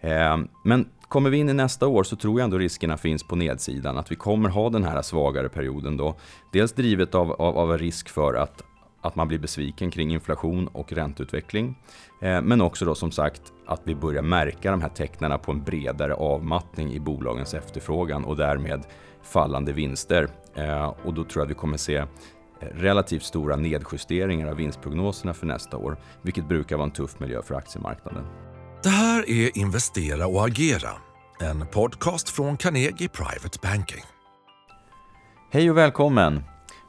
Ehm, men kommer vi in i nästa år så tror jag ändå riskerna finns på nedsidan, att vi kommer ha den här svagare perioden då. Dels drivet av, av, av en risk för att, att man blir besviken kring inflation och ränteutveckling. Ehm, men också då som sagt att vi börjar märka de här tecknen på en bredare avmattning i bolagens efterfrågan och därmed fallande vinster. Ehm, och då tror jag att vi kommer se relativt stora nedjusteringar av vinstprognoserna för nästa år, vilket brukar vara en tuff miljö för aktiemarknaden. Det här är Investera och agera, en podcast från Carnegie Private Banking. Hej och välkommen!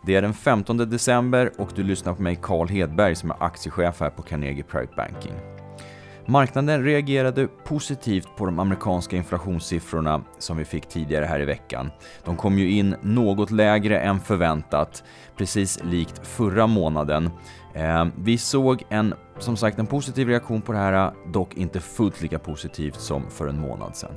Det är den 15 december och du lyssnar på mig Carl Hedberg som är aktiechef här på Carnegie Private Banking. Marknaden reagerade positivt på de amerikanska inflationssiffrorna som vi fick tidigare här i veckan. De kom ju in något lägre än förväntat, precis likt förra månaden. Eh, vi såg en som sagt en positiv reaktion på det här, dock inte fullt lika positivt som för en månad sedan.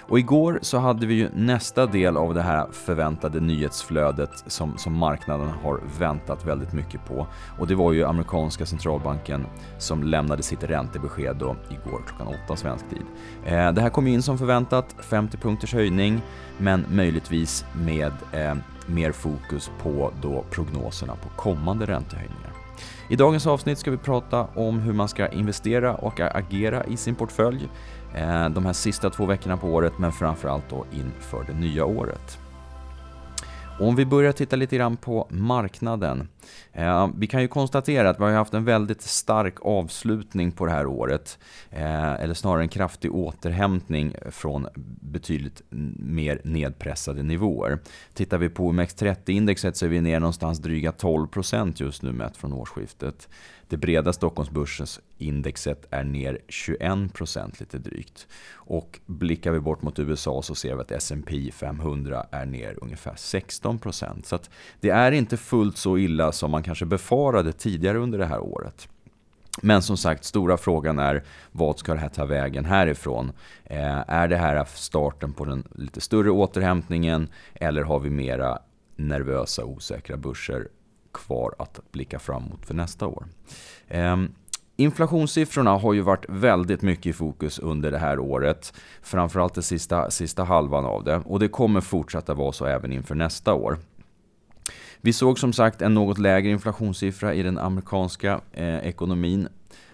Och igår så hade vi ju nästa del av det här förväntade nyhetsflödet som, som marknaden har väntat väldigt mycket på. Och det var ju amerikanska centralbanken som lämnade sitt räntebesked då igår klockan 8 svensk tid. Eh, det här kom in som förväntat, 50 punkters höjning, men möjligtvis med eh, mer fokus på då prognoserna på kommande räntehöjningar. I dagens avsnitt ska vi prata om hur man ska investera och agera i sin portfölj eh, de här sista två veckorna på året, men framförallt då inför det nya året. Om vi börjar titta lite grann på marknaden. Eh, vi kan ju konstatera att vi har haft en väldigt stark avslutning på det här året. Eh, eller snarare en kraftig återhämtning från betydligt mer nedpressade nivåer. Tittar vi på OMX30-indexet så är vi ner någonstans dryga 12% just nu mätt från årsskiftet. Det breda Stockholmsbörsens indexet är ner 21% lite drygt. Och blickar vi bort mot USA så ser vi att S&P 500 är ner ungefär 16%. Så det är inte fullt så illa som man kanske befarade tidigare under det här året. Men som sagt, stora frågan är vad ska det här ta vägen härifrån? Eh, är det här starten på den lite större återhämtningen eller har vi mera nervösa osäkra börser kvar att blicka framåt för nästa år. Ehm, inflationssiffrorna har ju varit väldigt mycket i fokus under det här året. Framförallt den sista, sista halvan av det. Och det kommer fortsätta vara så även inför nästa år. Vi såg som sagt en något lägre inflationssiffra i den amerikanska eh, ekonomin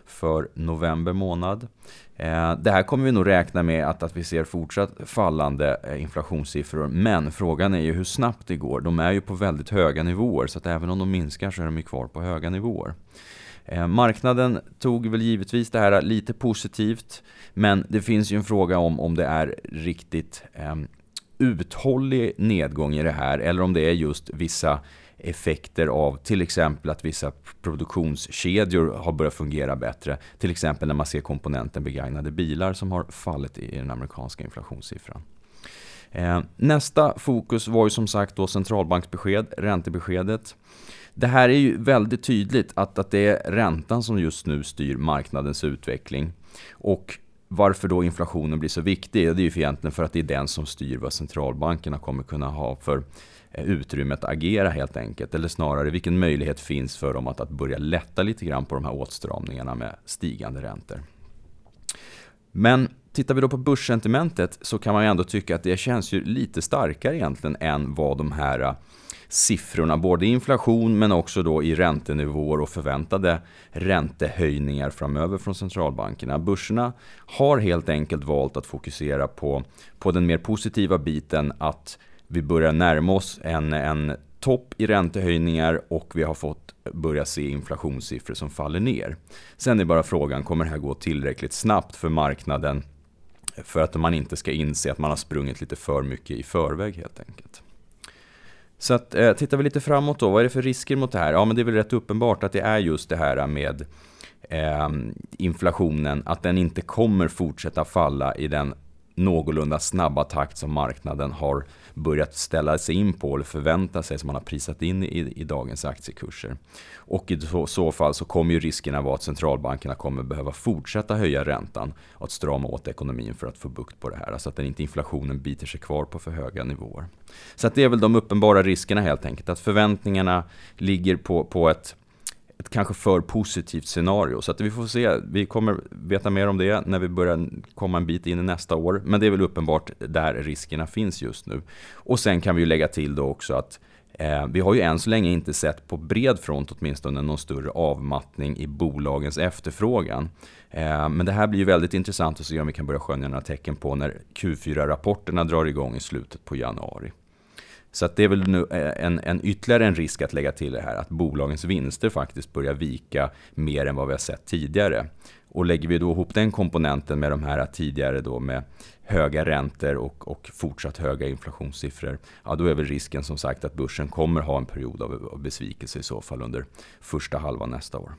för november månad. Eh, det här kommer vi nog räkna med att, att vi ser fortsatt fallande eh, inflationssiffror. Men frågan är ju hur snabbt det går. De är ju på väldigt höga nivåer så att även om de minskar så är de ju kvar på höga nivåer. Eh, marknaden tog väl givetvis det här lite positivt men det finns ju en fråga om om det är riktigt eh, uthållig nedgång i det här eller om det är just vissa effekter av till exempel att vissa produktionskedjor har börjat fungera bättre. Till exempel när man ser komponenten begagnade bilar som har fallit i den amerikanska inflationssiffran. Eh, nästa fokus var ju som sagt då centralbanksbesked, räntebeskedet. Det här är ju väldigt tydligt att, att det är räntan som just nu styr marknadens utveckling. Och varför då inflationen blir så viktig? Det är ju egentligen för att det är den som styr vad centralbankerna kommer kunna ha för eh, utrymme att agera helt enkelt. Eller snarare vilken möjlighet finns för dem att, att börja lätta lite grann på de här åtstramningarna med stigande räntor. Men tittar vi då på börssentimentet så kan man ju ändå tycka att det känns ju lite starkare egentligen än vad de här siffrorna, både inflation men också då i räntenivåer och förväntade räntehöjningar framöver från centralbankerna. Börserna har helt enkelt valt att fokusera på, på den mer positiva biten att vi börjar närma oss en, en topp i räntehöjningar och vi har fått börja se inflationssiffror som faller ner. Sen är bara frågan, kommer det här gå tillräckligt snabbt för marknaden för att man inte ska inse att man har sprungit lite för mycket i förväg helt enkelt. Så att, eh, tittar vi lite framåt då, vad är det för risker mot det här? Ja, men det är väl rätt uppenbart att det är just det här med eh, inflationen, att den inte kommer fortsätta falla i den någorlunda snabba takt som marknaden har börjat ställa sig in på eller förvänta sig som man har prisat in i, i dagens aktiekurser. Och i så, så, fall så kommer ju riskerna vara att centralbankerna kommer behöva fortsätta höja räntan och att strama åt ekonomin för att få bukt på det här. Så att inte inflationen biter sig kvar på för höga nivåer. Så att det är väl de uppenbara riskerna helt enkelt. Att förväntningarna ligger på, på ett ett kanske för positivt scenario. Så att vi får se, vi kommer veta mer om det när vi börjar komma en bit in i nästa år. Men det är väl uppenbart där riskerna finns just nu. Och sen kan vi ju lägga till då också att eh, vi har ju än så länge inte sett på bred front åtminstone någon större avmattning i bolagens efterfrågan. Eh, men det här blir ju väldigt intressant att se om vi kan börja skönja några tecken på när Q4-rapporterna drar igång i slutet på januari. Så det är väl nu eh, en, en ytterligare en risk att lägga till det här, att bolagens vinster faktiskt börjar vika mer än vad vi har sett tidigare. Och lägger vi då ihop den komponenten med de här tidigare då med höga räntor och, och fortsatt höga inflationssiffror, ja då är väl risken som sagt att börsen kommer ha en period av, av besvikelse i så fall under första halvan nästa år.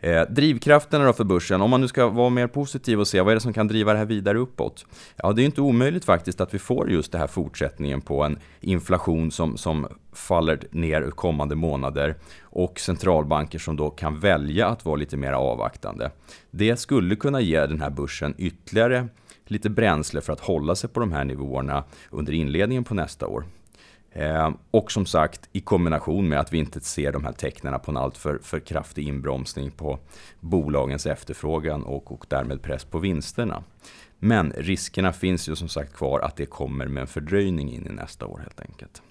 Eh, drivkrafterna då för börsen, om man nu ska vara mer positiv och se vad är det som kan driva det här vidare uppåt? Ja, det är inte omöjligt faktiskt att vi får just det här fortsättningen på en inflation som, som faller ner kommande månader och centralbanker som då kan välja att vara lite mer avvaktande. Det skulle kunna ge den här börsen ytterligare lite bränsle för att hålla sig på de här nivåerna under inledningen på nästa år. Ehm, och som sagt, i kombination med att vi inte ser de här tecknen på en alltför för kraftig inbromsning på bolagens efterfrågan och, och därmed press på vinsterna. Men riskerna finns ju som sagt kvar att det kommer med en fördröjning in i nästa år helt enkelt.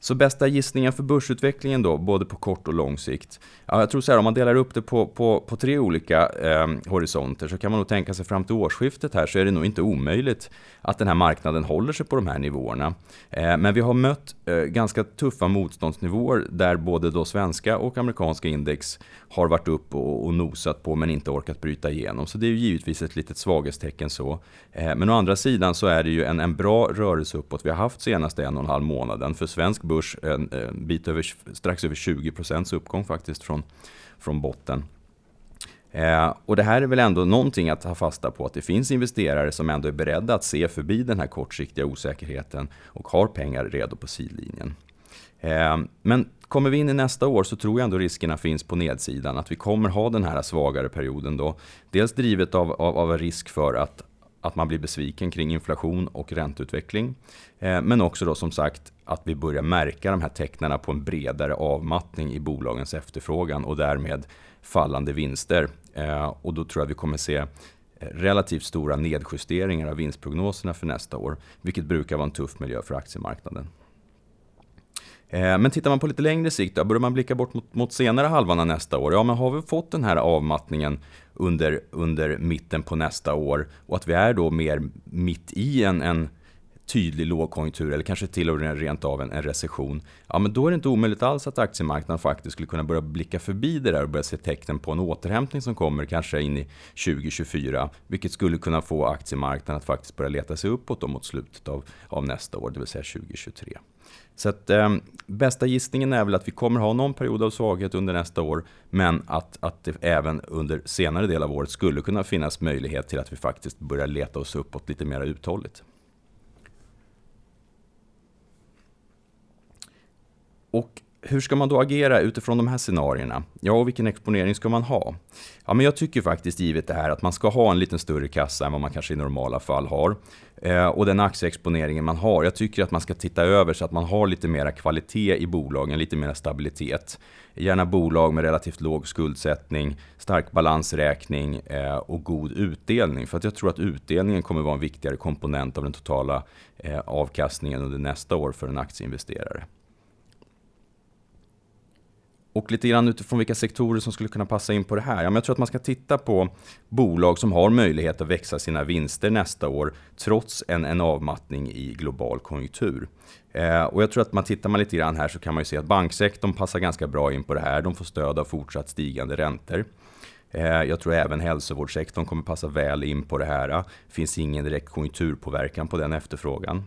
Så bästa gissningen för börsutvecklingen då, både på kort och lång sikt? Ja, jag tror så här, om man delar upp det på, på, på tre olika eh, horisonter så kan man nog tänka sig fram till årsskiftet här så är det nog inte omöjligt att den här marknaden håller sig på de här nivåerna. Eh, men vi har mött eh, ganska tuffa motståndsnivåer där både då svenska och amerikanska index har varit upp och, och nosat på men inte orkat bryta igenom. Så det är ju givetvis ett litet svaghetstecken så. Eh, men å andra sidan så är det ju en, en bra rörelse uppåt vi har haft senaste en och en halv månaden. För svensk börs en, en bit över, strax över 20 procents uppgång faktiskt från, från botten. Eh, och det här är väl ändå någonting att ta fasta på, att det finns investerare som ändå är beredda att se förbi den här kortsiktiga osäkerheten och har pengar redo på sidlinjen. Eh, men kommer vi in i nästa år så tror jag ändå riskerna finns på nedsidan, att vi kommer ha den här svagare perioden då. Dels drivet av, av, av risk för att, att man blir besviken kring inflation och ränteutveckling. Eh, men också då som sagt att vi börjar märka de här tecknen på en bredare avmattning i bolagens efterfrågan och därmed fallande vinster. Eh, och då tror jag vi kommer se eh, relativt stora nedjusteringar av vinstprognoserna för nästa år, vilket brukar vara en tuff miljö för aktiemarknaden. Eh, men tittar man på lite längre sikt, då, börjar man blicka bort mot, mot senare halvan av nästa år. Ja, men har vi fått den här avmattningen under, under mitten på nästa år och att vi är då mer mitt i en, en tydlig lågkonjunktur eller kanske till och med rent av en, en, recession, ja men då är det inte omöjligt alls att aktiemarknaden faktiskt skulle kunna börja blicka förbi det där och börja se tecknen på en återhämtning som kommer kanske in i 2024, vilket skulle kunna få aktiemarknaden att faktiskt börja leta sig uppåt mot slutet av, av nästa år, det vill säga 2023. Så att, ehm, bästa gissningen är väl att vi kommer ha någon period av svaghet under nästa år, men att, att det även under senare del av året skulle kunna finnas möjlighet till att vi faktiskt börjar leta oss uppåt lite mer uthålligt. Och hur ska man då agera utifrån de här scenarierna? Ja, och vilken exponering ska man ha? Ja, men jag tycker faktiskt givet det här att man ska ha en lite större kassa än vad man kanske i normala fall har. Eh, och den aktieexponeringen man har, jag tycker att man ska titta över så att man har lite mera kvalitet i bolagen, lite mera stabilitet. Gärna bolag med relativt låg skuldsättning, stark balansräkning eh, och god utdelning. För att jag tror att utdelningen kommer vara en viktigare komponent av den totala eh, avkastningen under nästa år för en aktieinvesterare. Och lite grann utifrån vilka sektorer som skulle kunna passa in på det här. Ja, men jag tror att man ska titta på bolag som har möjlighet att växa sina vinster nästa år trots en, en avmattning i global konjunktur. Eh, och jag tror att man tittar man lite grann här så kan man ju se att banksektorn passar ganska bra in på det här. De får stöd av fortsatt stigande räntor. Eh, jag tror även hälsovårdssektorn kommer passa väl in på det här. Det finns ingen direkt konjunkturpåverkan på den efterfrågan.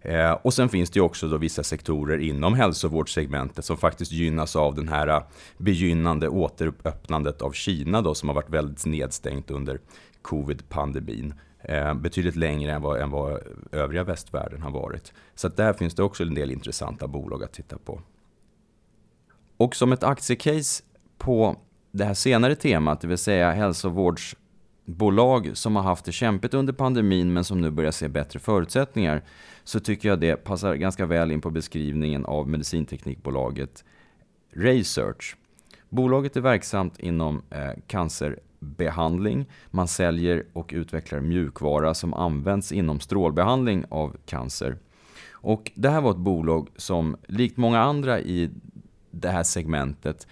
Eh, och sen finns det ju också då vissa sektorer inom hälsovårdssegmentet som faktiskt gynnas av den här eh, begynnande återöppnandet av Kina då, som har varit väldigt nedstängt under covid-pandemin. Eh, betydligt längre än vad, än vad övriga västvärlden har varit. Så där finns det också en del intressanta bolag att titta på. Och som ett aktiecase på det här senare temat, det vill säga hälsovårds bolag som har haft det kämpigt under pandemin men som nu börjar se bättre förutsättningar så tycker jag det passar ganska väl in på beskrivningen av medicinteknikbolaget Research. Bolaget är verksamt inom eh, cancerbehandling. Man säljer och utvecklar mjukvara som används inom strålbehandling av cancer. Och det här var ett bolag som, likt många andra i det här segmentet,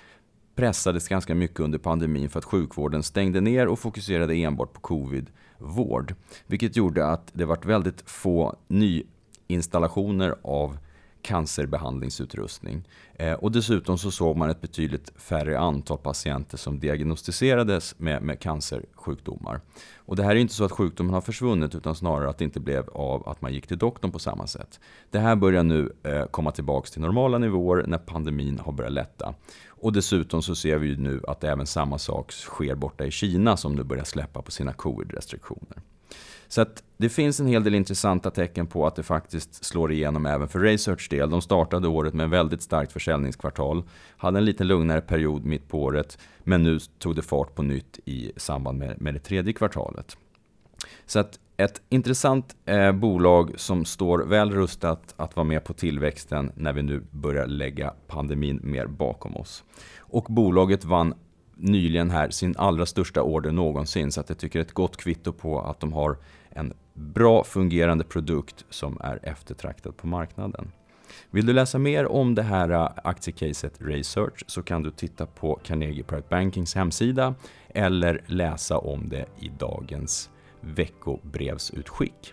pressades ganska mycket under pandemin för att sjukvården stängde ner och fokuserade enbart på covid-vård. Vilket gjorde att det var väldigt få nyinstallationer av cancerbehandlingsutrustning. Eh, och dessutom så såg man ett betydligt färre antal patienter som diagnostiserades med, med cancersjukdomar. Och det här är inte så att sjukdomen har försvunnit utan snarare att det inte blev av att man gick till doktorn på samma sätt. Det här börjar nu eh, komma tillbaka till normala nivåer när pandemin har börjat lätta. Och dessutom så ser vi ju nu att även samma sak sker borta i Kina som nu börjar släppa på sina covid-restriktioner. Så att det finns en hel del intressanta tecken på att det faktiskt slår igenom även för Research del. De startade året med väldigt starkt försäljningskvartal, hade en lite lugnare period mitt på året, men nu tog det fart på nytt i samband med, med det tredje kvartalet. Så att ett intressant eh, bolag som står väl rustat att vara med på tillväxten när vi nu börjar lägga pandemin mer bakom oss. Och bolaget vann nyligen här sin allra största order någonsin. Så att jag tycker det är ett gott kvitto på att de har en bra fungerande produkt som är eftertraktad på marknaden. Vill du läsa mer om det här äh, aktiecaset Research så kan du titta på Carnegie Private Bankings hemsida eller läsa om det i dagens veckobrevsutskick.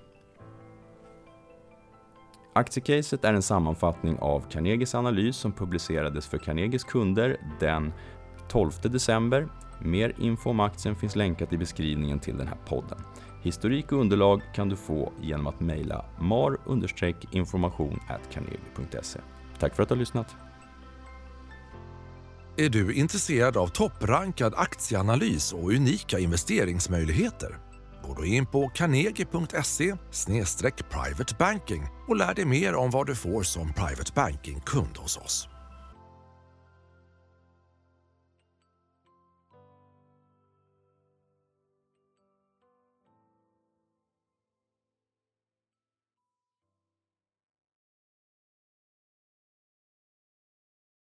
Aktiecaset är en sammanfattning av Carnegies analys som publicerades för Carnegies kunder den 12 december. Mer info om aktien finns länkat i beskrivningen till den här podden. Historik och underlag kan du få genom att mejla mar-information carnegie.se. Tack för att du har lyssnat. Är du intresserad av topprankad aktieanalys och unika investeringsmöjligheter? Gå då in på carnegie.se privatebanking och lär dig mer om vad du får som private banking-kund hos oss.